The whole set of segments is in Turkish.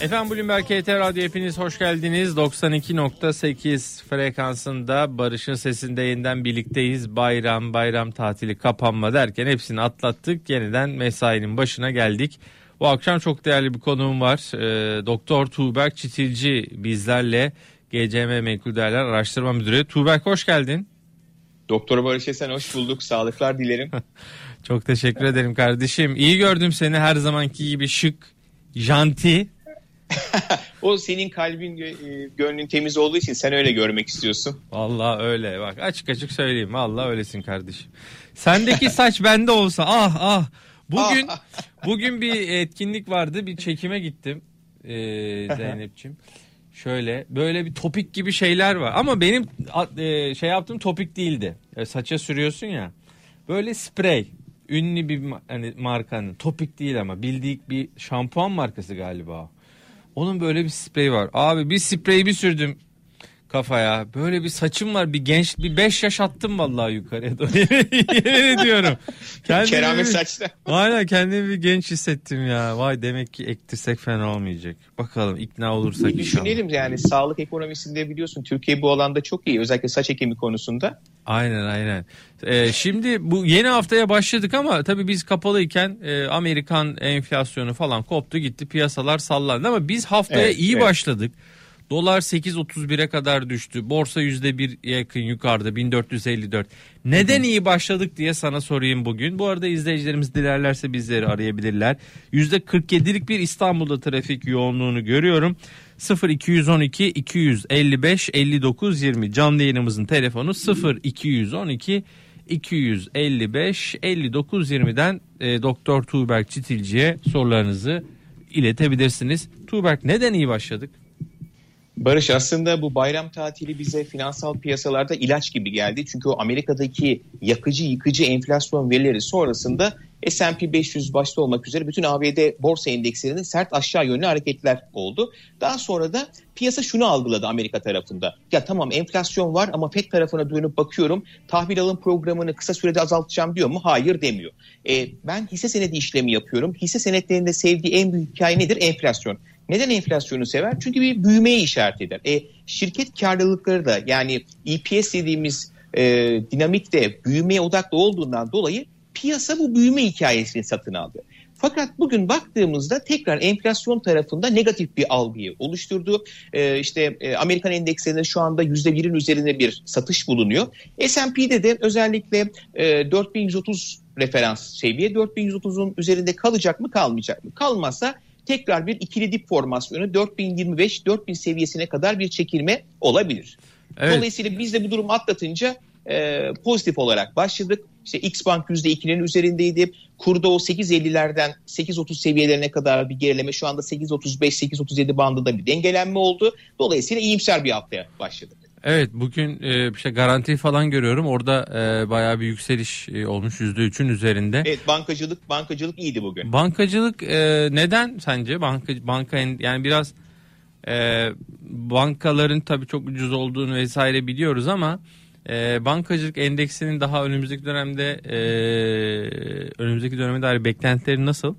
Efendim Bloomberg KT Radyo hepiniz hoş geldiniz. 92.8 frekansında Barış'ın sesinde yeniden birlikteyiz. Bayram, bayram tatili, kapanma derken hepsini atlattık. Yeniden mesainin başına geldik. Bu akşam çok değerli bir konuğum var. Ee, Doktor Tuğberk Çitilci bizlerle GCM Menkul Değerler Araştırma Müdürü. Tuğberk hoş geldin. Doktor Barış Esen hoş bulduk. Sağlıklar dilerim. çok teşekkür ederim kardeşim. İyi gördüm seni her zamanki gibi şık, janti. O senin kalbin e, gönlün temiz olduğu için sen öyle görmek istiyorsun. Vallahi öyle bak açık açık söyleyeyim vallahi öylesin kardeşim. Sendeki saç bende olsa ah ah. Bugün ah. bugün bir etkinlik vardı bir çekime gittim ee, Zeynep'ciğim. Şöyle böyle bir topik gibi şeyler var ama benim e, şey yaptığım topik değildi. E, saça sürüyorsun ya. Böyle sprey ünlü bir hani markanın topik değil ama bildiğik bir şampuan markası galiba. Onun böyle bir spreyi var. Abi bir spreyi bir sürdüm kafaya. Böyle bir saçım var bir genç bir 5 yaş attım vallahi yukarıya doğru. Yemin ediyorum. Kendimi Keramet saçta. Aynen kendimi bir genç hissettim ya. Vay demek ki ektirsek fena olmayacak. Bakalım ikna olursak bir Düşünelim yani sağlık ekonomisinde biliyorsun Türkiye bu alanda çok iyi. Özellikle saç ekimi konusunda. Aynen aynen. Ee, şimdi bu yeni haftaya başladık ama tabii biz kapalıyken e, Amerikan enflasyonu falan koptu gitti piyasalar sallandı ama biz haftaya evet, iyi evet. başladık. Dolar 8.31'e kadar düştü. Borsa %1 yakın yukarıda 1454. Neden iyi başladık diye sana sorayım bugün. Bu arada izleyicilerimiz dilerlerse bizleri arayabilirler. %47'lik bir İstanbul'da trafik yoğunluğunu görüyorum. 0212 255 59 20 canlı yayınımızın telefonu 0212 255 59 20'den e, Doktor Tuğberk Çitilci'ye sorularınızı iletebilirsiniz. Tuğberk neden iyi başladık? Barış aslında bu bayram tatili bize finansal piyasalarda ilaç gibi geldi. Çünkü o Amerika'daki yakıcı yıkıcı enflasyon verileri sonrasında S&P 500 başta olmak üzere bütün ABD borsa endekslerinin sert aşağı yönlü hareketler oldu. Daha sonra da piyasa şunu algıladı Amerika tarafında. Ya tamam enflasyon var ama FED tarafına dönüp bakıyorum. Tahvil alım programını kısa sürede azaltacağım diyor mu? Hayır demiyor. E, ben hisse senedi işlemi yapıyorum. Hisse senetlerinde sevdiği en büyük hikaye nedir? Enflasyon. Neden enflasyonu sever? Çünkü bir büyümeye işaret eder. E, şirket karlılıkları da yani EPS dediğimiz e, dinamik de büyümeye odaklı olduğundan dolayı piyasa bu büyüme hikayesini satın aldı. Fakat bugün baktığımızda tekrar enflasyon tarafında negatif bir algıyı oluşturdu. Ee, işte e, Amerikan endekslerinde şu anda %1'in üzerinde bir satış bulunuyor. S&P'de de özellikle e, 4130 referans seviye 4130'un üzerinde kalacak mı kalmayacak mı? Kalmazsa tekrar bir ikili dip formasyonu 4025-4000 seviyesine kadar bir çekilme olabilir. Evet. Dolayısıyla biz de bu durumu atlatınca e, pozitif olarak başladık. İşte X Bank %2'nin üzerindeydi. Kurda o 8.50'lerden 8.30 seviyelerine kadar bir gerileme şu anda 8.35-8.37 bandında bir dengelenme oldu. Dolayısıyla iyimser bir haftaya başladık. Evet bugün e, işte garanti falan görüyorum. Orada e, bayağı bir yükseliş e, olmuş %3'ün üzerinde. Evet bankacılık bankacılık iyiydi bugün. Bankacılık e, neden sence? Banka banka yani biraz e, bankaların tabii çok ucuz olduğunu vesaire biliyoruz ama e, bankacılık endeksinin daha önümüzdeki dönemde e, önümüzdeki döneme dair beklentileri nasıl?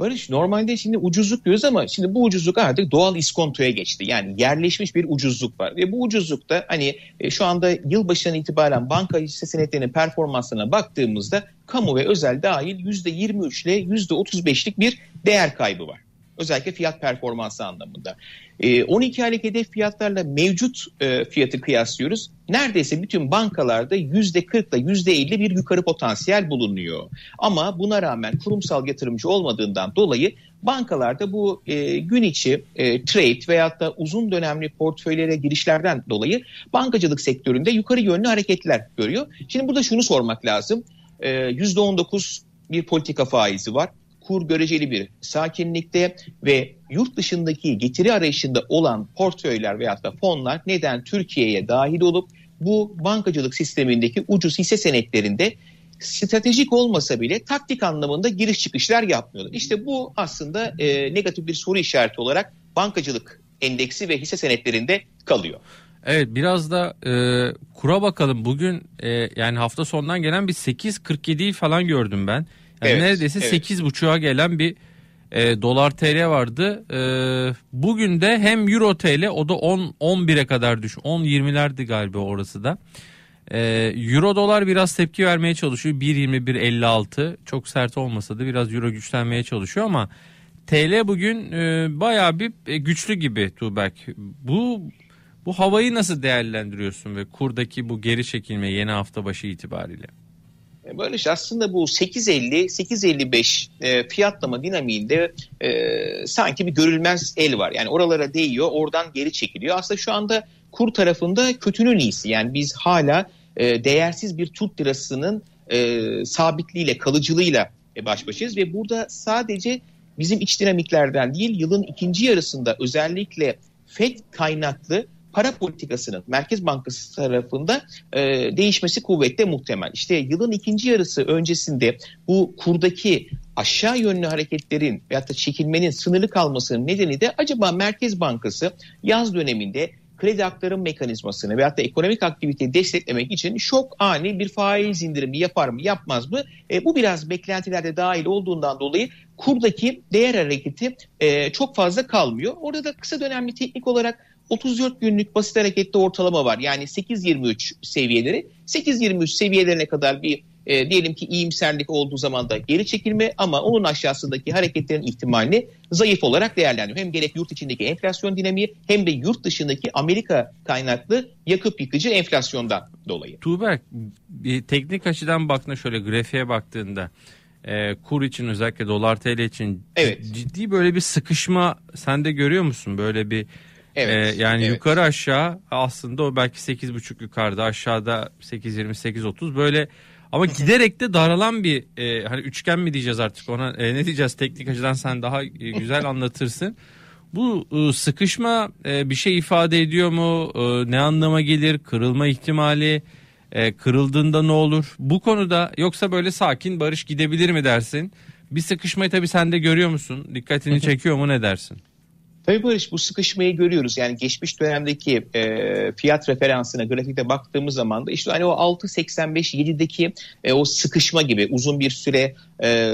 Barış normalde şimdi ucuzluk diyoruz ama şimdi bu ucuzluk artık doğal iskontoya geçti. Yani yerleşmiş bir ucuzluk var. Ve bu ucuzlukta hani e, şu anda yılbaşından itibaren banka hisse senetlerinin performansına baktığımızda kamu ve özel dahil %23 ile %35'lik bir değer kaybı var. Özellikle fiyat performansı anlamında. 12 e, aylık hedef fiyatlarla mevcut e, fiyatı kıyaslıyoruz. Neredeyse bütün bankalarda %40 ile %50 bir yukarı potansiyel bulunuyor. Ama buna rağmen kurumsal yatırımcı olmadığından dolayı bankalarda bu e, gün içi trade veyahut da uzun dönemli portföylere girişlerden dolayı bankacılık sektöründe yukarı yönlü hareketler görüyor. Şimdi burada şunu sormak lazım. E, %19 bir politika faizi var kur göreceli bir sakinlikte ve yurt dışındaki getiri arayışında olan portföyler veyahut da fonlar neden Türkiye'ye dahil olup bu bankacılık sistemindeki ucuz hisse senetlerinde stratejik olmasa bile taktik anlamında giriş çıkışlar yapmıyorlar. İşte bu aslında e, negatif bir soru işareti olarak bankacılık endeksi ve hisse senetlerinde kalıyor. Evet biraz da e, kura bakalım. Bugün e, yani hafta sonundan gelen bir 8.47'yi falan gördüm ben. Yani evet, neredeyse evet. 8.5'a gelen bir e, dolar TL vardı. E, bugün de hem euro TL o da 10 11'e kadar düş. 10 20'lerdi galiba orası da. E, euro dolar biraz tepki vermeye çalışıyor. 1.21.56 çok sert olmasa da biraz euro güçlenmeye çalışıyor ama TL bugün e, bayağı bir e, güçlü gibi Tuğberk. Bu bu havayı nasıl değerlendiriyorsun ve kurdaki bu geri çekilme yeni hafta başı itibariyle? E, Barış aslında bu 8.50-8.55 e, fiyatlama dinamiğinde e, sanki bir görülmez el var. Yani oralara değiyor oradan geri çekiliyor. Aslında şu anda kur tarafında kötünün iyisi. Yani biz hala değersiz bir Türk lirasının sabitliğiyle kalıcılığıyla baş başayız. Ve burada sadece bizim iç dinamiklerden değil yılın ikinci yarısında özellikle FED kaynaklı para politikasının Merkez Bankası tarafında e, değişmesi kuvvetle muhtemel. İşte yılın ikinci yarısı öncesinde bu kurdaki aşağı yönlü hareketlerin veyahut da çekilmenin sınırlı kalmasının nedeni de acaba Merkez Bankası yaz döneminde kredi aktarım mekanizmasını veyahut da ekonomik aktiviteyi desteklemek için şok ani bir faiz indirimi yapar mı yapmaz mı? E, bu biraz beklentilerde dahil olduğundan dolayı kurdaki değer hareketi e, çok fazla kalmıyor. Orada da kısa dönemli teknik olarak 34 günlük basit hareketli ortalama var. Yani 8.23 seviyeleri. 8.23 seviyelerine kadar bir e, diyelim ki iyimserlik olduğu zaman da geri çekilme ama onun aşağısındaki hareketlerin ihtimalini zayıf olarak değerlendiriyor. Hem gerek yurt içindeki enflasyon dinamiği hem de yurt dışındaki Amerika kaynaklı yakıp yıkıcı enflasyondan dolayı. Tuğberk bir teknik açıdan baktığında şöyle grafiğe baktığında e, kur için özellikle dolar TL için evet. ciddi böyle bir sıkışma sen de görüyor musun? Böyle bir Evet. Ee, yani evet. yukarı aşağı aslında o belki 8.5 yukarıda aşağıda 8.20 8.30 böyle ama giderek de daralan bir e, hani üçgen mi diyeceğiz artık ona e, ne diyeceğiz teknik açıdan sen daha e, güzel anlatırsın. Bu e, sıkışma e, bir şey ifade ediyor mu? E, ne anlama gelir? Kırılma ihtimali e, kırıldığında ne olur? Bu konuda yoksa böyle sakin barış gidebilir mi dersin? Bir sıkışmayı tabii sen de görüyor musun? Dikkatini çekiyor mu ne dersin? Tabii Barış bu sıkışmayı görüyoruz. Yani geçmiş dönemdeki e, fiyat referansına grafikte baktığımız zaman da işte hani o 6.85-7'deki e, o sıkışma gibi uzun bir süre e,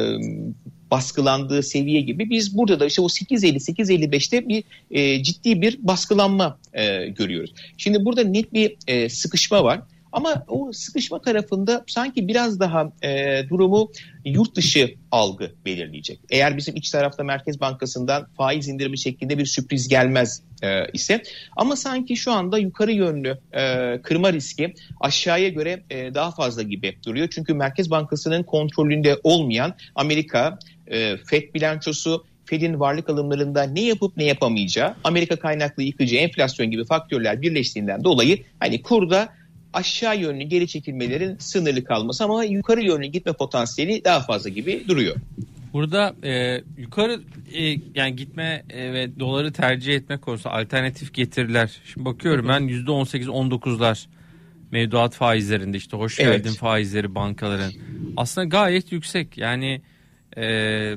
baskılandığı seviye gibi biz burada da işte o 8.50-8.55'te bir e, ciddi bir baskılanma e, görüyoruz. Şimdi burada net bir e, sıkışma var. Ama o sıkışma tarafında sanki biraz daha e, durumu yurt dışı algı belirleyecek. Eğer bizim iç tarafta Merkez Bankası'ndan faiz indirimi şeklinde bir sürpriz gelmez e, ise ama sanki şu anda yukarı yönlü e, kırma riski aşağıya göre e, daha fazla gibi duruyor. Çünkü Merkez Bankası'nın kontrolünde olmayan Amerika e, FED bilançosu Fed'in varlık alımlarında ne yapıp ne yapamayacağı, Amerika kaynaklı yıkıcı enflasyon gibi faktörler birleştiğinden dolayı hani kurda aşağı yönlü geri çekilmelerin sınırlı kalması ama yukarı yönlü gitme potansiyeli daha fazla gibi duruyor. Burada e, yukarı e, yani gitme e, ve doları tercih etme konusu alternatif getiriler. Şimdi bakıyorum ben %18-19'lar mevduat faizlerinde işte hoş evet. geldin faizleri bankaların. Aslında gayet yüksek. Yani e,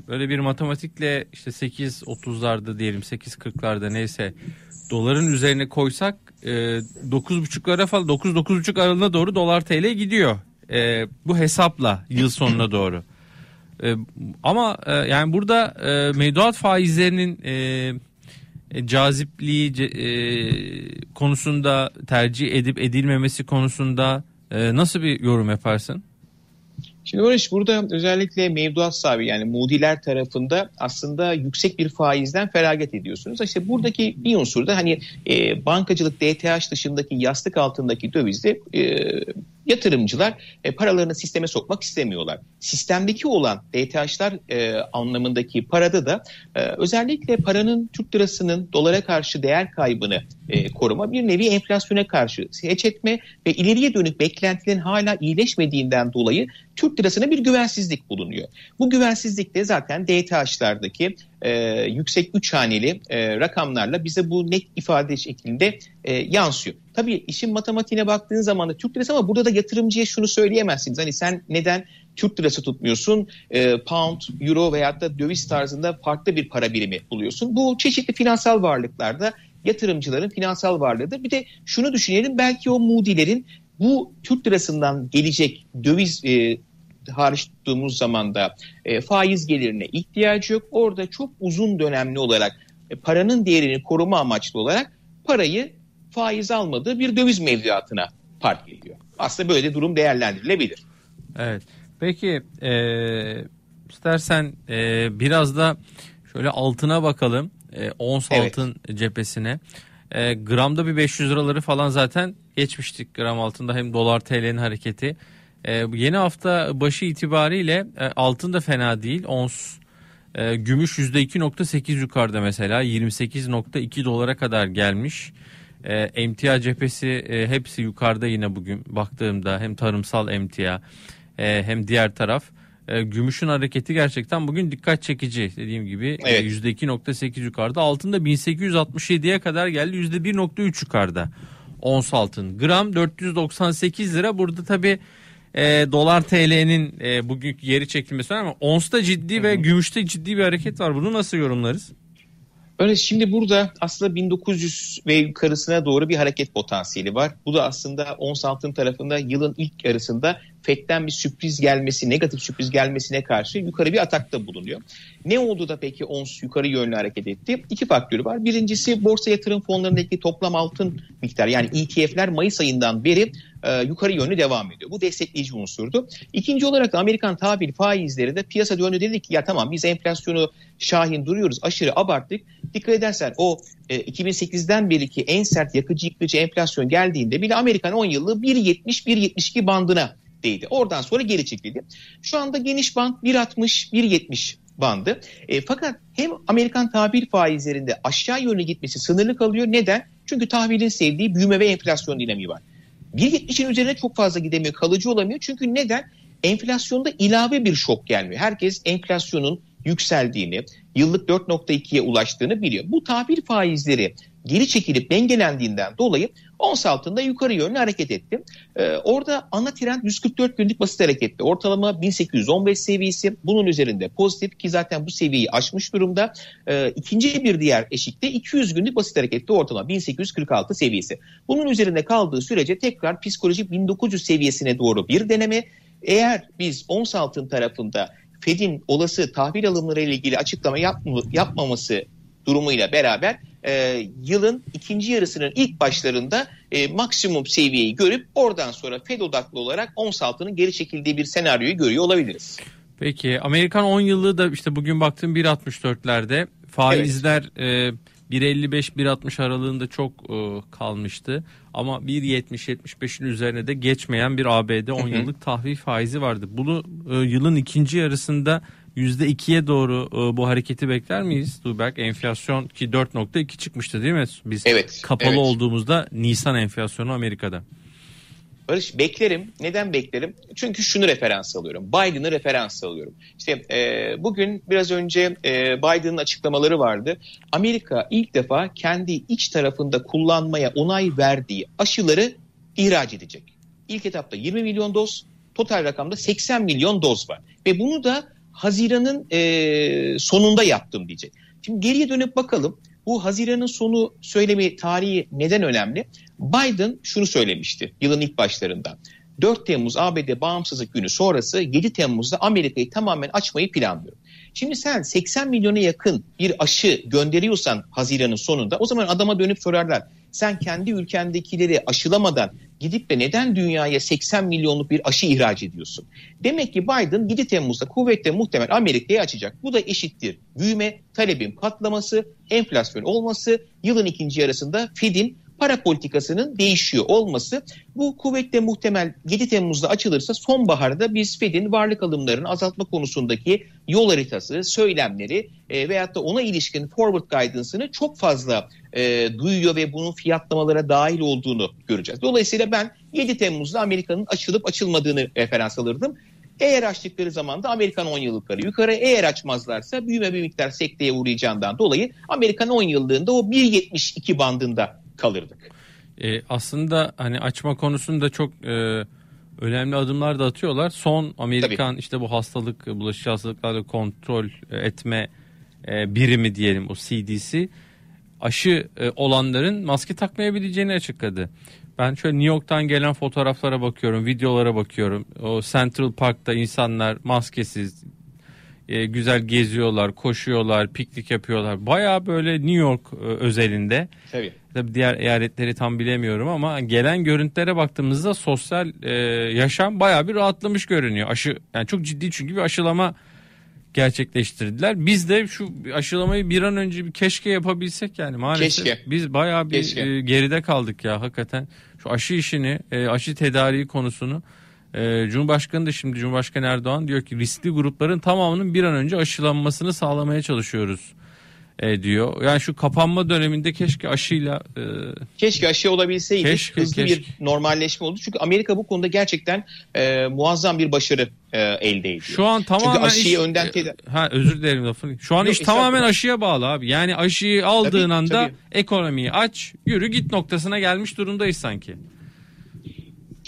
böyle bir matematikle işte 8.30'larda diyelim 8.40'larda neyse doların üzerine koysak e, 9.5'lara falan 9 9.5 aralığına doğru dolar TL gidiyor. E, bu hesapla yıl sonuna doğru. E, ama e, yani burada e, mevduat faizlerinin e, e, cazipliği e, konusunda tercih edip edilmemesi konusunda e, nasıl bir yorum yaparsın? Şimdi Barış burada özellikle mevduat sahibi yani mudiler tarafında aslında yüksek bir faizden feragat ediyorsunuz. İşte buradaki bir unsur da hani e, bankacılık DTH dışındaki yastık altındaki dövizde e, yatırımcılar e, paralarını sisteme sokmak istemiyorlar. Sistemdeki olan DTH'lar e, anlamındaki parada da e, özellikle paranın Türk lirasının dolara karşı değer kaybını e, koruma bir nevi enflasyona karşı seç etme ve ileriye dönük beklentilerin hala iyileşmediğinden dolayı Türk lirasına bir güvensizlik bulunuyor. Bu güvensizlik de zaten DTH'lardaki e, yüksek üç haneli e, rakamlarla bize bu net ifade şeklinde e, yansıyor. Tabii işin matematiğine baktığın zaman da Türk lirası ama burada da yatırımcıya şunu söyleyemezsiniz. Hani sen neden Türk lirası tutmuyorsun, e, pound, euro veyahut da döviz tarzında farklı bir para birimi buluyorsun. Bu çeşitli finansal varlıklarda yatırımcıların finansal varlığıdır. Bir de şunu düşünelim belki o Moody'lerin bu Türk lirasından gelecek döviz e, hariç tuttuğumuz zaman da e, faiz gelirine ihtiyacı yok. Orada çok uzun dönemli olarak e, paranın değerini koruma amaçlı olarak parayı faiz almadığı bir döviz mevduatına park ediyor. Aslında böyle durum değerlendirilebilir. Evet. Peki e, istersen e, biraz da şöyle altına bakalım. E, ons evet. altın cephesine. E, gramda bir 500 liraları falan zaten geçmiştik gram altında hem dolar TL'nin hareketi. E, yeni hafta başı itibariyle e, altın da fena değil. Ons e, gümüş %2.8 yukarıda mesela 28.2 dolara kadar gelmiş. E, emtia cephesi e, hepsi yukarıda yine bugün baktığımda hem tarımsal emtia e, hem diğer taraf. E, gümüşün hareketi gerçekten bugün dikkat çekici dediğim gibi e, evet. %2.8 yukarıda altında 1867'ye kadar geldi %1.3 yukarıda ons altın gram 498 lira burada tabi e, dolar TL'nin e, bugünkü geri çekilmesi ama onsta ciddi Hı-hı. ve gümüşte ciddi bir hareket var bunu nasıl yorumlarız? Öyle şimdi burada aslında 1900 ve yukarısına doğru bir hareket potansiyeli var. Bu da aslında ons altın tarafında yılın ilk yarısında FED'den bir sürpriz gelmesi, negatif sürpriz gelmesine karşı yukarı bir atakta bulunuyor. Ne oldu da peki ons yukarı yönlü hareket etti? İki faktörü var. Birincisi borsa yatırım fonlarındaki toplam altın miktarı yani ETF'ler Mayıs ayından beri e, yukarı yönlü devam ediyor. Bu destekleyici unsurdu. İkinci olarak Amerikan tahvil faizleri de piyasa döndü dedi ki ya tamam biz enflasyonu şahin duruyoruz aşırı abarttık. Dikkat edersen o e, 2008'den beriki en sert yakıcı yıkıcı enflasyon geldiğinde bile Amerikan 10 yıllığı 1.70-1.72 bandına değdi. Oradan sonra geri çekildi. Şu anda geniş band 1.60-1.70 bandı. E, fakat hem Amerikan tahvil faizlerinde aşağı yönlü gitmesi sınırlı kalıyor. Neden? Çünkü tahvilin sevdiği büyüme ve enflasyon dinamiği var. 1.70'in üzerine çok fazla gidemiyor, kalıcı olamıyor. Çünkü neden? Enflasyonda ilave bir şok gelmiyor. Herkes enflasyonun yükseldiğini, yıllık 4.2'ye ulaştığını biliyor. Bu tahvil faizleri geri çekilip dengelendiğinden dolayı ons altında yukarı yönlü hareket etti. Ee, orada ana trend 144 günlük basit hareketti. Ortalama 1815 seviyesi bunun üzerinde pozitif ki zaten bu seviyeyi aşmış durumda. Ee, ikinci bir diğer eşikte 200 günlük basit harekette ortalama 1846 seviyesi. Bunun üzerinde kaldığı sürece tekrar psikolojik 1900 seviyesine doğru bir deneme. Eğer biz ons altın tarafında Fed'in olası tahvil alımları ile ilgili açıklama yapma, yapmaması durumuyla beraber e, yılın ikinci yarısının ilk başlarında e, maksimum seviyeyi görüp oradan sonra Fed odaklı olarak ons altının geri çekildiği bir senaryoyu görüyor olabiliriz. Peki Amerikan 10 yıllığı da işte bugün baktığım 1.64'lerde faizler evet. e, 1.55-1.60 aralığında çok e, kalmıştı. Ama 1.70-75'in üzerine de geçmeyen bir ABD 10 yıllık tahvil faizi vardı. Bunu e, yılın ikinci yarısında %2'ye doğru e, bu hareketi bekler miyiz Tuğberk? Enflasyon ki 4.2 çıkmıştı değil mi? Biz evet, kapalı evet. olduğumuzda Nisan enflasyonu Amerika'da. Barış beklerim. Neden beklerim? Çünkü şunu referans alıyorum. Biden'ı referans alıyorum. İşte e, bugün biraz önce e, Biden'ın açıklamaları vardı. Amerika ilk defa kendi iç tarafında kullanmaya onay verdiği aşıları ihraç edecek. İlk etapta 20 milyon doz, total rakamda 80 milyon doz var. Ve bunu da Haziran'ın e, sonunda yaptım diyecek. Şimdi geriye dönüp bakalım. Bu Haziran'ın sonu söylemi tarihi neden önemli? Biden şunu söylemişti yılın ilk başlarında. 4 Temmuz ABD bağımsızlık günü sonrası 7 Temmuz'da Amerika'yı tamamen açmayı planlıyor. Şimdi sen 80 milyona yakın bir aşı gönderiyorsan Haziran'ın sonunda o zaman adama dönüp sorarlar. Sen kendi ülkendekileri aşılamadan gidip de neden dünyaya 80 milyonluk bir aşı ihraç ediyorsun? Demek ki Biden 7 Temmuz'da kuvvetle muhtemel Amerika'yı açacak. Bu da eşittir. Büyüme, talebin patlaması, enflasyon olması, yılın ikinci yarısında Fed'in para politikasının değişiyor olması bu kuvvetle muhtemel 7 Temmuz'da açılırsa sonbaharda biz Fed'in varlık alımlarını azaltma konusundaki yol haritası, söylemleri e, veyahut da ona ilişkin forward guidance'ını çok fazla e, duyuyor ve bunun fiyatlamalara dahil olduğunu göreceğiz. Dolayısıyla ben 7 Temmuz'da Amerika'nın açılıp açılmadığını referans alırdım. Eğer açtıkları zaman da Amerikan 10 yıllıkları yukarı eğer açmazlarsa büyüme bir miktar sekteye uğrayacağından dolayı Amerikan 10 yıllığında o 1.72 bandında kalırdık. E, aslında hani açma konusunda çok e, önemli adımlar da atıyorlar. Son Amerikan Tabii. işte bu hastalık, bulaşıcı hastalıkları kontrol etme e, birimi diyelim o CDC aşı e, olanların maske takmayabileceğini açıkladı. Ben şöyle New York'tan gelen fotoğraflara bakıyorum, videolara bakıyorum. O Central Park'ta insanlar maskesiz, e, güzel geziyorlar, koşuyorlar, piknik yapıyorlar. Baya böyle New York e, özelinde. Tabii. Tabii diğer eyaletleri tam bilemiyorum ama gelen görüntülere baktığımızda sosyal e, yaşam baya bir rahatlamış görünüyor. Aşı yani çok ciddi çünkü bir aşılama gerçekleştirdiler. Biz de şu aşılamayı bir an önce bir keşke yapabilsek yani maalesef keşke. biz bayağı bir e, geride kaldık ya hakikaten. Şu aşı işini, e, aşı tedariği konusunu e, Cumhurbaşkanı da şimdi Cumhurbaşkanı Erdoğan diyor ki riskli grupların tamamının bir an önce aşılanmasını sağlamaya çalışıyoruz e, diyor. Yani şu kapanma döneminde keşke aşıyla e, keşke aşı olabilseydi keşke, hızlı keşke. bir normalleşme oldu. Çünkü Amerika bu konuda gerçekten e, muazzam bir başarı e, elde ediyor. Şu an tamamen Çünkü aşıyı iş, önden e, ha özür dilerim lafını. Şu an Yok, iş tamamen aşıya bağlı abi. Yani aşıyı aldığın tabii, anda tabii. ekonomiyi aç, yürü git noktasına gelmiş durumdayız sanki.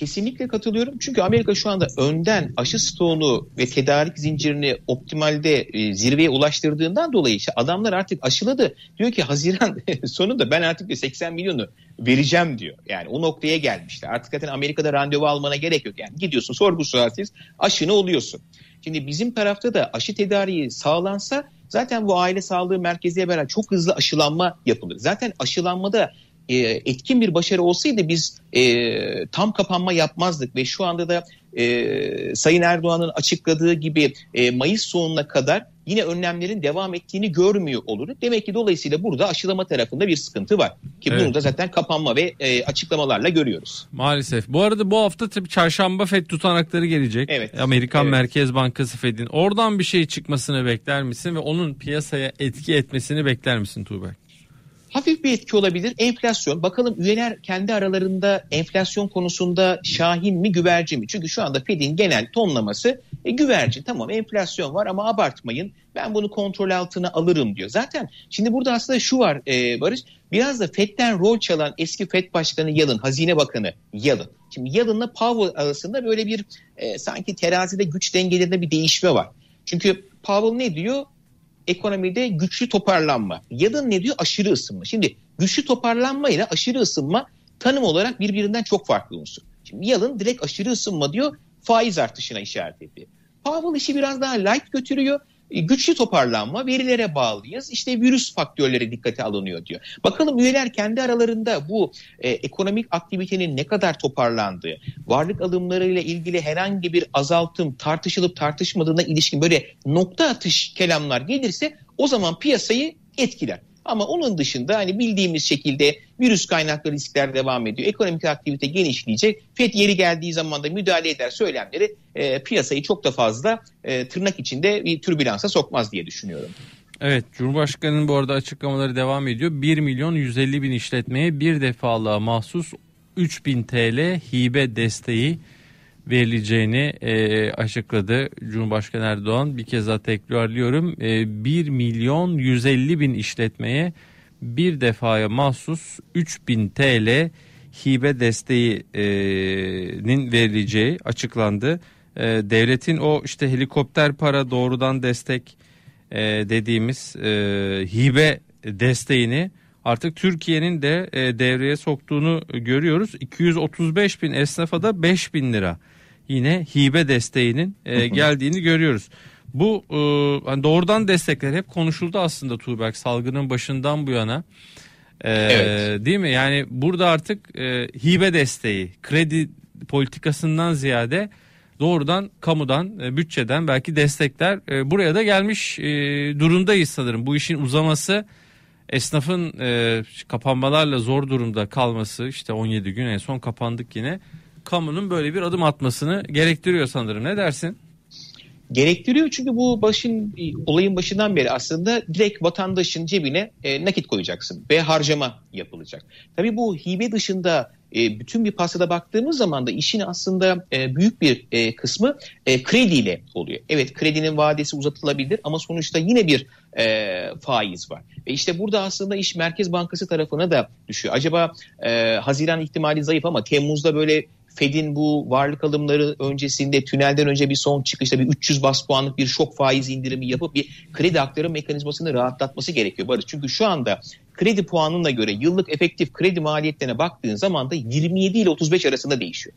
Kesinlikle katılıyorum. Çünkü Amerika şu anda önden aşı stoğunu ve tedarik zincirini optimalde e, zirveye ulaştırdığından dolayı işte adamlar artık aşıladı. Diyor ki Haziran sonunda ben artık 80 milyonu vereceğim diyor. Yani o noktaya gelmişler. Artık zaten Amerika'da randevu almana gerek yok. Yani gidiyorsun sorgu sualsiz aşını oluyorsun. Şimdi bizim tarafta da aşı tedariği sağlansa zaten bu aile sağlığı merkeziyle beraber çok hızlı aşılanma yapılır. Zaten aşılanmada e, etkin bir başarı olsaydı biz e, tam kapanma yapmazdık ve şu anda da e, Sayın Erdoğan'ın açıkladığı gibi e, Mayıs sonuna kadar yine önlemlerin devam ettiğini görmüyor oluruz. Demek ki dolayısıyla burada aşılama tarafında bir sıkıntı var. Ki evet. bunu da zaten kapanma ve e, açıklamalarla görüyoruz. Maalesef. Bu arada bu hafta tabii çarşamba FED tutanakları gelecek. Evet. Amerikan evet. Merkez Bankası FED'in. Oradan bir şey çıkmasını bekler misin ve onun piyasaya etki etmesini bekler misin Tuğberk? Hafif bir etki olabilir. Enflasyon. Bakalım üyeler kendi aralarında enflasyon konusunda şahin mi güvercin mi? Çünkü şu anda Fed'in genel tonlaması e, güvercin. Tamam enflasyon var ama abartmayın. Ben bunu kontrol altına alırım diyor. Zaten şimdi burada aslında şu var e, Barış. Biraz da Fed'den rol çalan eski Fed Başkanı Yalın, Hazine Bakanı Yalın. Şimdi Yalın'la Powell arasında böyle bir e, sanki terazide güç dengelerinde bir değişme var. Çünkü Powell ne diyor? Ekonomide güçlü toparlanma. Ya da ne diyor? Aşırı ısınma. Şimdi güçlü toparlanma ile aşırı ısınma tanım olarak birbirinden çok farklı unsur. Şimdi Yalın direkt aşırı ısınma diyor faiz artışına işaret ediyor. Powell işi biraz daha light götürüyor. E, güçlü toparlanma verilere bağlıyız. İşte virüs faktörleri dikkate alınıyor diyor. Bakalım üyeler kendi aralarında bu e, ekonomik aktivitenin ne kadar toparlandığı, varlık alımlarıyla ilgili herhangi bir azaltım tartışılıp tartışmadığına ilişkin böyle nokta atış kelamlar gelirse o zaman piyasayı etkiler. Ama onun dışında hani bildiğimiz şekilde virüs kaynaklı riskler devam ediyor. Ekonomik aktivite genişleyecek. FED yeri geldiği zaman da müdahale eder söylemleri e, piyasayı çok da fazla e, tırnak içinde bir türbülansa sokmaz diye düşünüyorum. Evet Cumhurbaşkanı'nın bu arada açıklamaları devam ediyor. 1 milyon 150 bin işletmeye bir defalığa mahsus 3000 TL hibe desteği verileceğini e, açıkladı Cumhurbaşkanı Erdoğan. Bir kez daha tekrarlıyorum. E, 1 milyon 150 bin işletmeye bir defaya mahsus 3000 TL hibe desteğinin verileceği açıklandı. E, devletin o işte helikopter para doğrudan destek e, dediğimiz e, hibe desteğini artık Türkiye'nin de e, devreye soktuğunu görüyoruz. 235 bin esnafa da 5 bin lira yine hibe desteğinin e, geldiğini görüyoruz. Bu e, hani doğrudan destekler hep konuşuldu aslında Tuğberk salgının başından bu yana. E, evet. Değil mi? Yani burada artık e, hibe desteği, kredi politikasından ziyade doğrudan kamudan, e, bütçeden belki destekler e, buraya da gelmiş e, durumdayız sanırım. Bu işin uzaması esnafın e, kapanmalarla zor durumda kalması işte 17 gün en son kapandık yine kamunun böyle bir adım atmasını gerektiriyor sanırım. Ne dersin? Gerektiriyor çünkü bu başın olayın başından beri aslında direkt vatandaşın cebine e, nakit koyacaksın ve harcama yapılacak. Tabii bu hibe dışında e, bütün bir pastada baktığımız zaman da işin aslında e, büyük bir e, kısmı e, krediyle oluyor. Evet kredinin vadesi uzatılabilir ama sonuçta yine bir e, faiz var. Ve işte burada aslında iş Merkez Bankası tarafına da düşüyor. Acaba e, Haziran ihtimali zayıf ama Temmuz'da böyle Fed'in bu varlık alımları öncesinde tünelden önce bir son çıkışta bir 300 bas puanlık bir şok faiz indirimi yapıp bir kredi aktarım mekanizmasını rahatlatması gerekiyor Barış. Çünkü şu anda kredi puanına göre yıllık efektif kredi maliyetlerine baktığın zaman da 27 ile 35 arasında değişiyor.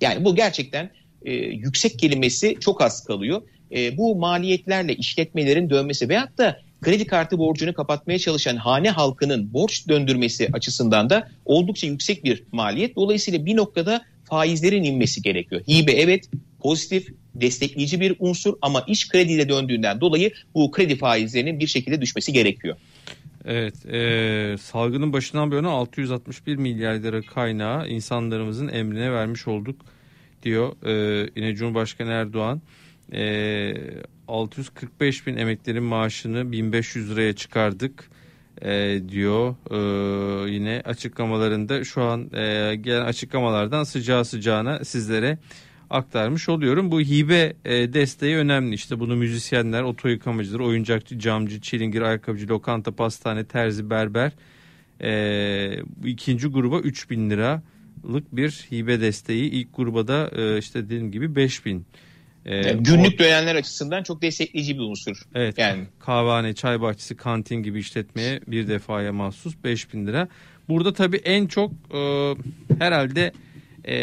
Yani bu gerçekten e, yüksek kelimesi çok az kalıyor. E, bu maliyetlerle işletmelerin dönmesi veyahut da kredi kartı borcunu kapatmaya çalışan hane halkının borç döndürmesi açısından da oldukça yüksek bir maliyet. Dolayısıyla bir noktada faizlerin inmesi gerekiyor. Hibe evet pozitif destekleyici bir unsur ama iş krediyle döndüğünden dolayı bu kredi faizlerinin bir şekilde düşmesi gerekiyor. Evet, e, salgının başından bu yana 661 milyar lira kaynağı insanlarımızın emrine vermiş olduk diyor e, yine Cumhurbaşkanı Erdoğan. E, 645 bin emeklerin maaşını 1500 liraya çıkardık e, diyor. E, yine açıklamalarında şu an e, gelen açıklamalardan sıcağı sıcağına sizlere aktarmış oluyorum. Bu hibe e, desteği önemli. İşte bunu müzisyenler, oto yıkamacılar, oyuncakçı, camcı, çilingir, ayakkabıcı, lokanta, pastane, terzi, berber e, ikinci gruba 3000 liralık bir hibe desteği. İlk gruba da e, işte dediğim gibi 5000 ee, günlük o, açısından çok destekleyici bir unsur. Evet. Yani kahvehane, çay bahçesi, kantin gibi işletmeye bir defaya mahsus 5000 lira. Burada tabii en çok e, herhalde e,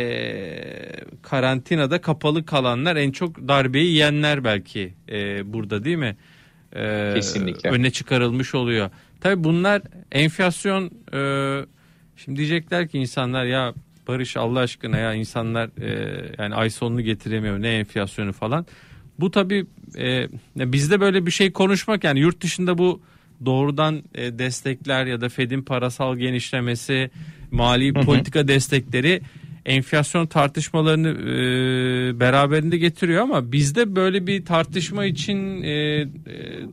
karantinada kapalı kalanlar en çok darbeyi yiyenler belki e, burada değil mi? E, Kesinlikle. Öne çıkarılmış oluyor. Tabii bunlar enflasyon e, şimdi diyecekler ki insanlar ya Barış Allah aşkına ya insanlar e, yani ay sonunu getiremiyor ne enflasyonu falan. Bu tabii e, bizde böyle bir şey konuşmak yani yurt dışında bu doğrudan e, destekler ya da Fed'in parasal genişlemesi, mali politika destekleri enflasyon tartışmalarını e, beraberinde getiriyor ama bizde böyle bir tartışma için e, e,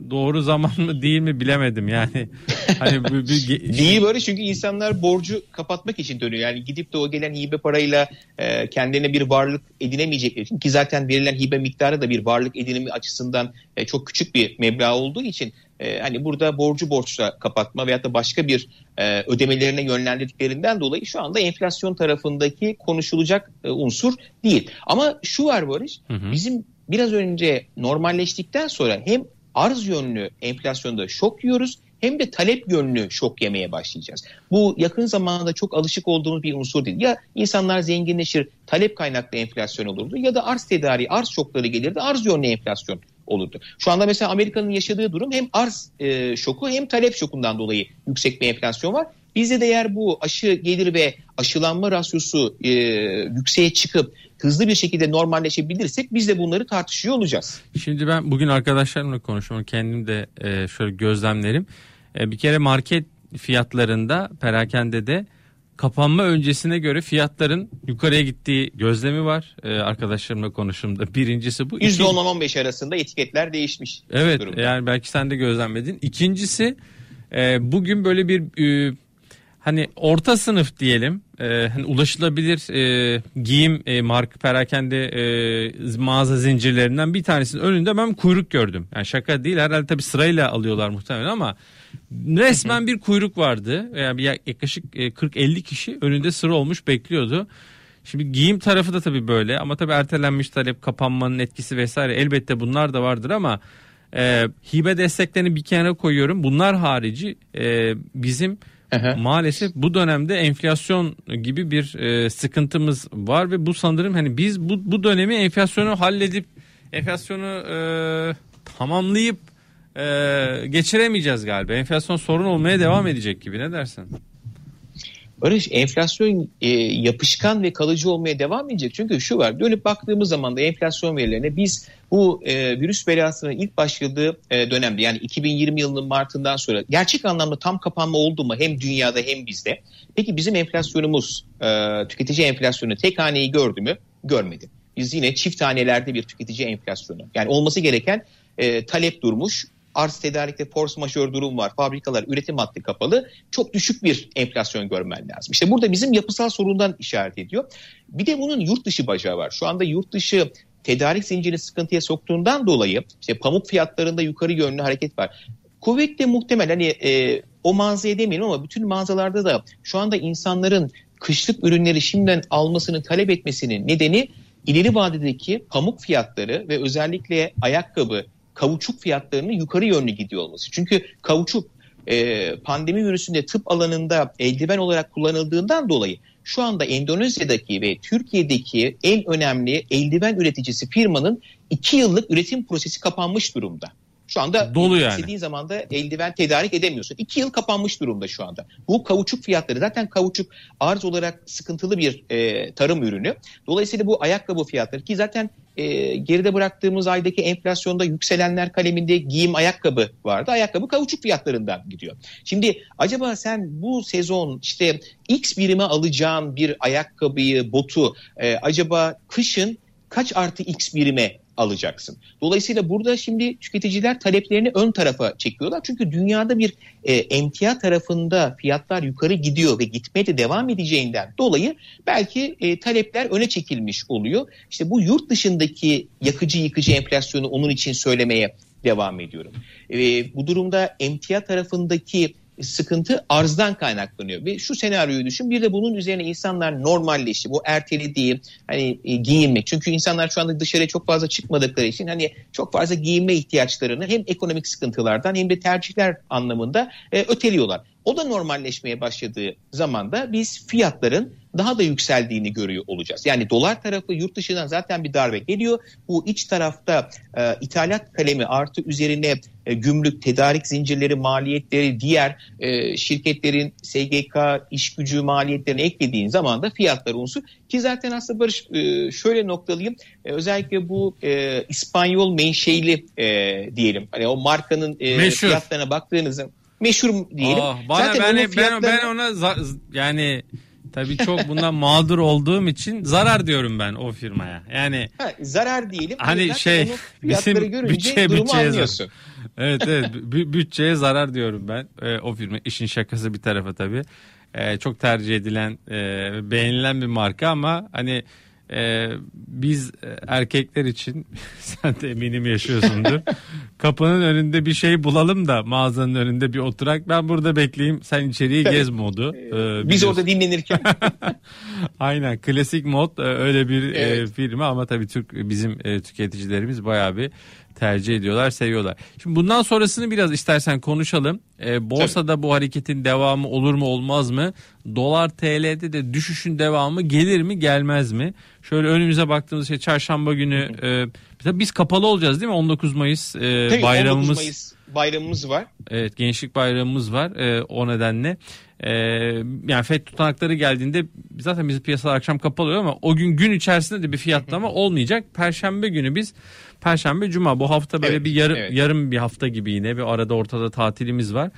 doğru zaman mı değil mi bilemedim yani. Hani bir, bir, değil böyle çünkü insanlar borcu kapatmak için dönüyor. Yani gidip de o gelen hibe parayla e, kendilerine bir varlık edinemeyecekleri için ki zaten verilen hibe miktarı da bir varlık edinimi açısından e, çok küçük bir meblağ olduğu için e, hani burada borcu borçla kapatma veyahut da başka bir e, ödemelerine yönlendirdiklerinden dolayı şu anda enflasyon tarafındaki konuşulacak e, unsur değil. Ama şu var Barış, hı hı. bizim biraz önce normalleştikten sonra hem arz yönlü enflasyonda şok yiyoruz hem de talep yönlü şok yemeye başlayacağız. Bu yakın zamanda çok alışık olduğumuz bir unsur değil. Ya insanlar zenginleşir, talep kaynaklı enflasyon olurdu ya da arz tedariği, arz şokları gelirdi, arz yönlü enflasyon olurdu. Şu anda mesela Amerika'nın yaşadığı durum hem arz e, şoku hem talep şokundan dolayı yüksek bir enflasyon var. Bizde de eğer bu aşı gelir ve aşılanma rasyosu e, yükseğe çıkıp hızlı bir şekilde normalleşebilirsek biz de bunları tartışıyor olacağız. Şimdi ben bugün arkadaşlarımla konuşuyorum. Kendim de e, şöyle gözlemlerim. E, bir kere market fiyatlarında perakende de kapanma öncesine göre fiyatların yukarıya gittiği gözlemi var. Ee, arkadaşlarımla konuşumda. Birincisi bu. %10-15 arasında etiketler değişmiş. Evet yani belki sen de gözlemledin. İkincisi e, bugün böyle bir e, hani orta sınıf diyelim e, hani ulaşılabilir e, giyim e, marka perakende e, mağaza zincirlerinden bir tanesinin önünde ben kuyruk gördüm. Yani şaka değil herhalde tabii sırayla alıyorlar muhtemelen ama resmen bir kuyruk vardı. Yani bir yaklaşık 40-50 e, kişi önünde sıra olmuş bekliyordu. Şimdi giyim tarafı da tabii böyle ama tabii ertelenmiş talep kapanmanın etkisi vesaire elbette bunlar da vardır ama e, hibe desteklerini bir kenara koyuyorum. Bunlar harici e, bizim Aha. Maalesef bu dönemde enflasyon gibi bir e, sıkıntımız var ve bu sanırım hani biz bu, bu dönemi enflasyonu halledip enflasyonu e, tamamlayıp e, geçiremeyeceğiz galiba. Enflasyon sorun olmaya devam edecek gibi ne dersin? Barış enflasyon e, yapışkan ve kalıcı olmaya devam edecek. Çünkü şu var dönüp baktığımız zaman da enflasyon verilerine biz bu e, virüs belasının ilk başladığı e, dönemde yani 2020 yılının Mart'ından sonra gerçek anlamda tam kapanma oldu mu hem dünyada hem bizde. Peki bizim enflasyonumuz e, tüketici enflasyonu tek haneyi gördü mü? Görmedi. Biz yine çift hanelerde bir tüketici enflasyonu. Yani olması gereken e, talep durmuş, arz tedarikte force majeure durum var. Fabrikalar üretim hattı kapalı. Çok düşük bir enflasyon görmen lazım. İşte burada bizim yapısal sorundan işaret ediyor. Bir de bunun yurt dışı bacağı var. Şu anda yurt dışı tedarik zincirini sıkıntıya soktuğundan dolayı işte pamuk fiyatlarında yukarı yönlü hareket var. Kuvvetle muhtemel hani e, o mağazaya demeyelim ama bütün mağazalarda da şu anda insanların kışlık ürünleri şimdiden almasını talep etmesinin nedeni ileri vadedeki pamuk fiyatları ve özellikle ayakkabı, kavuçuk fiyatlarının yukarı yönlü gidiyor olması. Çünkü kavuçuk e, pandemi virüsünde tıp alanında eldiven olarak kullanıldığından dolayı şu anda Endonezya'daki ve Türkiye'deki en önemli eldiven üreticisi firmanın iki yıllık üretim prosesi kapanmış durumda. Şu anda Dolu yani. istediğin zaman da eldiven tedarik edemiyorsun. İki yıl kapanmış durumda şu anda. Bu kavuçuk fiyatları zaten kavuçuk arz olarak sıkıntılı bir e, tarım ürünü. Dolayısıyla bu ayakkabı fiyatları ki zaten e, geride bıraktığımız aydaki enflasyonda yükselenler kaleminde giyim ayakkabı vardı. Ayakkabı kavuçuk fiyatlarından gidiyor. Şimdi acaba sen bu sezon işte X birime alacağın bir ayakkabıyı, botu e, acaba kışın kaç artı X birime alacaksın. Dolayısıyla burada şimdi tüketiciler taleplerini ön tarafa çekiyorlar. Çünkü dünyada bir e, emtia tarafında fiyatlar yukarı gidiyor ve gitmeye de devam edeceğinden dolayı belki e, talepler öne çekilmiş oluyor. İşte bu yurt dışındaki yakıcı yıkıcı enflasyonu onun için söylemeye devam ediyorum. E, bu durumda emtia tarafındaki sıkıntı arzdan kaynaklanıyor. Ve şu senaryoyu düşün bir de bunun üzerine insanlar normalleşti. Bu ertelediği hani e, giyinmek. Çünkü insanlar şu anda dışarıya çok fazla çıkmadıkları için hani çok fazla giyinme ihtiyaçlarını hem ekonomik sıkıntılardan hem de tercihler anlamında e, öteliyorlar. O da normalleşmeye başladığı zaman da biz fiyatların daha da yükseldiğini görüyor olacağız. Yani dolar tarafı yurt dışından zaten bir darbe geliyor. Bu iç tarafta e, ithalat kalemi artı üzerine e, gümrük, tedarik zincirleri maliyetleri, diğer e, şirketlerin SGK iş gücü maliyetlerini eklediğin zaman da fiyatlar unsur. Ki zaten aslında Barış e, şöyle noktalıyım. E, özellikle bu e, İspanyol menşeili e, diyelim. Hani o markanın e, fiyatlarına baktığınızda meşhur diyelim. Aa, bana Zaten ben, ben, ben ona yani tabii çok bundan mağdur olduğum için zarar diyorum ben o firmaya. Yani ha, zarar diyelim. Hani şey bizim bütçe bütçeye zarar. evet evet bütçeye zarar diyorum ben e, o firma işin şakası bir tarafa tabii. E, çok tercih edilen e, beğenilen bir marka ama hani e, biz erkekler için sen de eminim yaşıyorsundur. Kapının önünde bir şey bulalım da mağazanın önünde bir oturak. Ben burada bekleyeyim sen içeriye gez modu. Ee, biz orada dinlenirken. Aynen klasik mod e, öyle bir e, evet. e, firma ama tabii Türk bizim e, tüketicilerimiz bayağı bir tercih ediyorlar, seviyorlar. Şimdi bundan sonrasını biraz istersen konuşalım. E, borsada Tabii. bu hareketin devamı olur mu olmaz mı? Dolar TL'de de düşüşün devamı gelir mi gelmez mi? Şöyle önümüze baktığımız şey çarşamba günü e, biz kapalı olacağız değil mi? 19 Mayıs e, Tabii, bayramımız. 19 Mayıs bayramımız var. Evet gençlik bayramımız var e, o nedenle. E, yani FED tutanakları geldiğinde zaten bizim piyasalar akşam kapalı oluyor ama o gün gün içerisinde de bir fiyatlama olmayacak. Perşembe günü biz Perşembe, Cuma bu hafta böyle evet, bir yarım evet. yarım bir hafta gibi yine bir arada ortada tatilimiz var.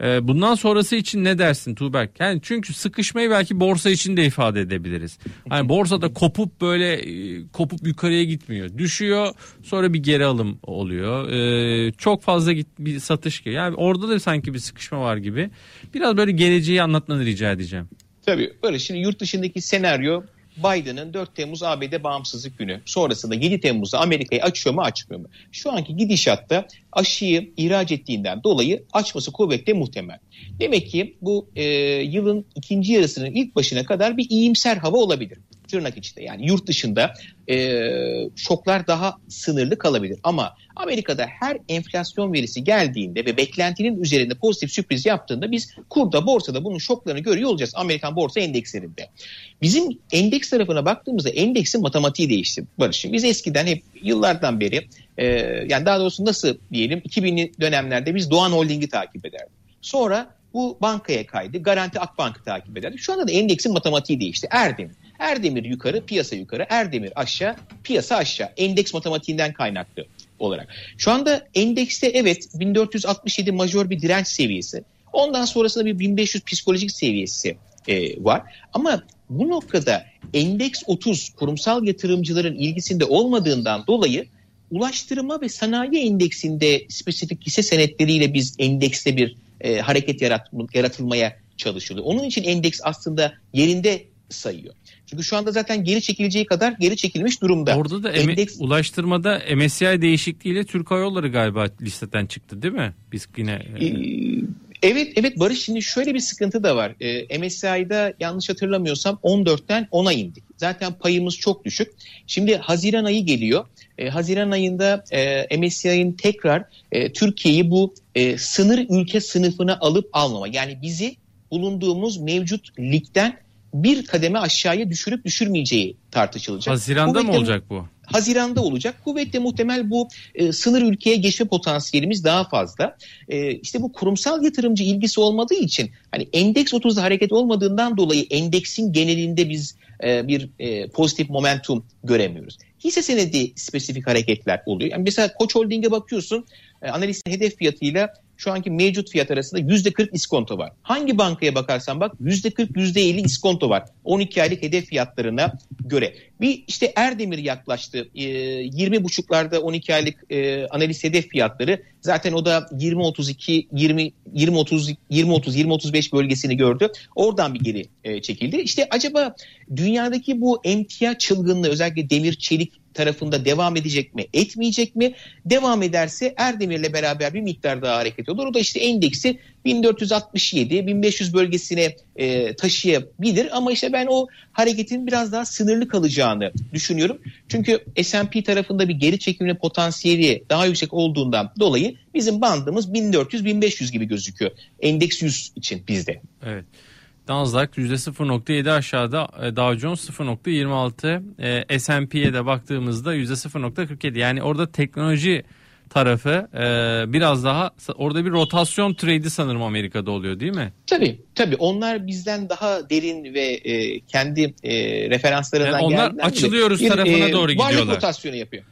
Ee, bundan sonrası için ne dersin Tuğberk? Yani çünkü sıkışmayı belki borsa için de ifade edebiliriz. Hani borsada kopup böyle e, kopup yukarıya gitmiyor. Düşüyor sonra bir geri alım oluyor. Ee, çok fazla git, bir satış gibi. Yani orada da sanki bir sıkışma var gibi. Biraz böyle geleceği anlatmanı rica edeceğim. Tabii böyle şimdi yurt dışındaki senaryo Biden'ın 4 Temmuz ABD bağımsızlık günü sonrasında 7 Temmuz'da Amerika'yı açıyor mu açmıyor mu? Şu anki gidişatta aşıyı ihraç ettiğinden dolayı açması kuvvetle muhtemel. Demek ki bu e, yılın ikinci yarısının ilk başına kadar bir iyimser hava olabilir tırnak içinde yani yurt dışında e, şoklar daha sınırlı kalabilir. Ama Amerika'da her enflasyon verisi geldiğinde ve beklentinin üzerinde pozitif sürpriz yaptığında biz kurda borsada bunun şoklarını görüyor olacağız Amerikan borsa endekslerinde. Bizim endeks tarafına baktığımızda endeksin matematiği değişti Barış'ım. Biz eskiden hep yıllardan beri e, yani daha doğrusu nasıl diyelim 2000'li dönemlerde biz Doğan Holding'i takip ederdik. Sonra bu bankaya kaydı. Garanti Akbank'ı takip ederdik. Şu anda da endeksin matematiği değişti. Erdemir. Erdemir yukarı, piyasa yukarı. Erdemir aşağı, piyasa aşağı. Endeks matematiğinden kaynaklı olarak. Şu anda endekste evet 1467 majör bir direnç seviyesi. Ondan sonrasında bir 1500 psikolojik seviyesi e, var. Ama bu noktada endeks 30 kurumsal yatırımcıların ilgisinde olmadığından dolayı ulaştırma ve sanayi endeksinde spesifik hisse senetleriyle biz endekste bir e, hareket yarat, yaratılmaya çalışılıyor. Onun için endeks aslında yerinde sayıyor. Çünkü şu anda zaten geri çekileceği kadar geri çekilmiş durumda. Orada da Endeks... ulaştırmada MSCI değişikliğiyle Türk Hava Yolları galiba listeden çıktı değil mi? Biz yine... Ee, Evet evet Barış şimdi şöyle bir sıkıntı da var. E, MSCI'da yanlış hatırlamıyorsam 14'ten 10'a indik. Zaten payımız çok düşük. Şimdi Haziran ayı geliyor. E, Haziran ayında e, MSCI'nin tekrar e, Türkiye'yi bu e, sınır ülke sınıfına alıp almama. Yani bizi bulunduğumuz mevcut ligden bir kademe aşağıya düşürüp düşürmeyeceği tartışılacak. Haziranda Kuvvetle, mı olacak bu? Haziranda olacak. Kuvvetle muhtemel bu e, sınır ülkeye geçme potansiyelimiz daha fazla. E, işte bu kurumsal yatırımcı ilgisi olmadığı için hani endeks 30'da hareket olmadığından dolayı endeksin genelinde biz e, bir e, pozitif momentum göremiyoruz. Hisse senedi spesifik hareketler oluyor. Yani mesela Koç Holding'e bakıyorsun e, analistin hedef fiyatıyla şu anki mevcut fiyat arasında %40 iskonto var. Hangi bankaya bakarsan bak %40 %50 iskonto var. 12 aylık hedef fiyatlarına göre. Bir işte Erdemir yaklaştı. E, 20 12 aylık e, analiz hedef fiyatları. Zaten o da 20-32 20 20-30 20-30 20-35 bölgesini gördü. Oradan bir geri e, çekildi. İşte acaba dünyadaki bu emtia çılgınlığı özellikle demir çelik tarafında devam edecek mi, etmeyecek mi? Devam ederse Erdemir'le beraber bir miktar daha hareket olur. O da işte endeksi 1467-1500 bölgesine e, taşıyabilir ama işte ben o hareketin biraz daha sınırlı kalacağını düşünüyorum. Çünkü S&P tarafında bir geri çekimle potansiyeli daha yüksek olduğundan dolayı bizim bandımız 1400-1500 gibi gözüküyor. Endeks 100 için bizde. Evet. Nasdaq %0.7 aşağıda e, Dow Jones 0.26 e, S&P'ye de baktığımızda %0.47 yani orada teknoloji tarafı e, biraz daha orada bir rotasyon trade'i sanırım Amerika'da oluyor değil mi? Tabii tabii onlar bizden daha derin ve e, kendi e, referanslarından yani onlar açılıyoruz bir, tarafına e, doğru gidiyorlar. Varlık rotasyonu yapıyor.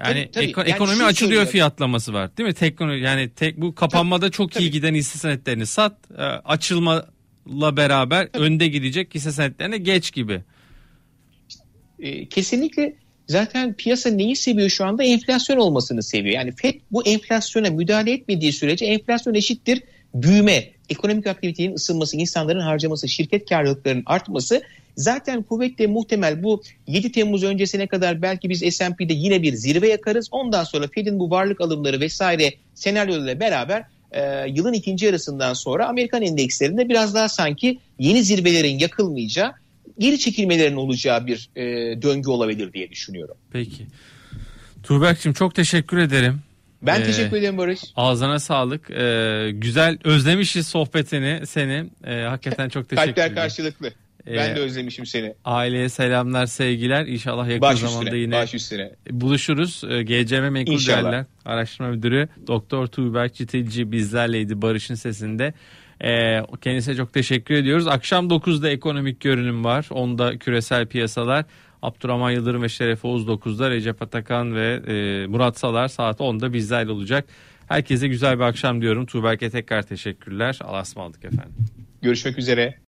Yani tabii, tabii. ekonomi yani açılıyor söylüyor. fiyatlaması var değil mi? Teknoloji yani tek bu kapanmada çok tabii. iyi giden hisse senetlerini sat, e, açılma la beraber önde gidecek hisse senetlerine geç gibi. E, kesinlikle zaten piyasa neyi seviyor şu anda? Enflasyon olmasını seviyor. Yani FED bu enflasyona müdahale etmediği sürece enflasyon eşittir büyüme, ekonomik aktivitenin ısınması, insanların harcaması, şirket karlılıklarının artması zaten kuvvetle muhtemel bu 7 Temmuz öncesine kadar belki biz S&P'de yine bir zirve yakarız. Ondan sonra Fed'in bu varlık alımları vesaire senaryolarıyla beraber e, yılın ikinci yarısından sonra Amerikan endekslerinde biraz daha sanki yeni zirvelerin yakılmayacağı, geri çekilmelerin olacağı bir e, döngü olabilir diye düşünüyorum. Peki. Tuğberk'cim çok teşekkür ederim. Ben ee, teşekkür ederim Barış. Ağzına sağlık. Ee, güzel özlemişiz sohbetini seni. Ee, hakikaten çok teşekkür ederim. Kalpler karşılıklı. Ben de özlemişim seni. Aileye selamlar, sevgiler. İnşallah yakın baş zamanda üstüne, yine baş üstüne. buluşuruz. Ee, GCM Menkul İnşallah. Değerler Araştırma Müdürü Doktor Tuğberk Çitilci bizlerleydi Barış'ın sesinde. Ee, kendisine çok teşekkür ediyoruz. Akşam 9'da ekonomik görünüm var. 10'da küresel piyasalar. Abdurrahman Yıldırım ve Şeref Oğuz 9'da Recep Atakan ve e, Murat Salar saat 10'da bizlerle olacak. Herkese güzel bir akşam diyorum. Tuğberk'e tekrar teşekkürler. Allah'a ısmarladık efendim. Görüşmek üzere.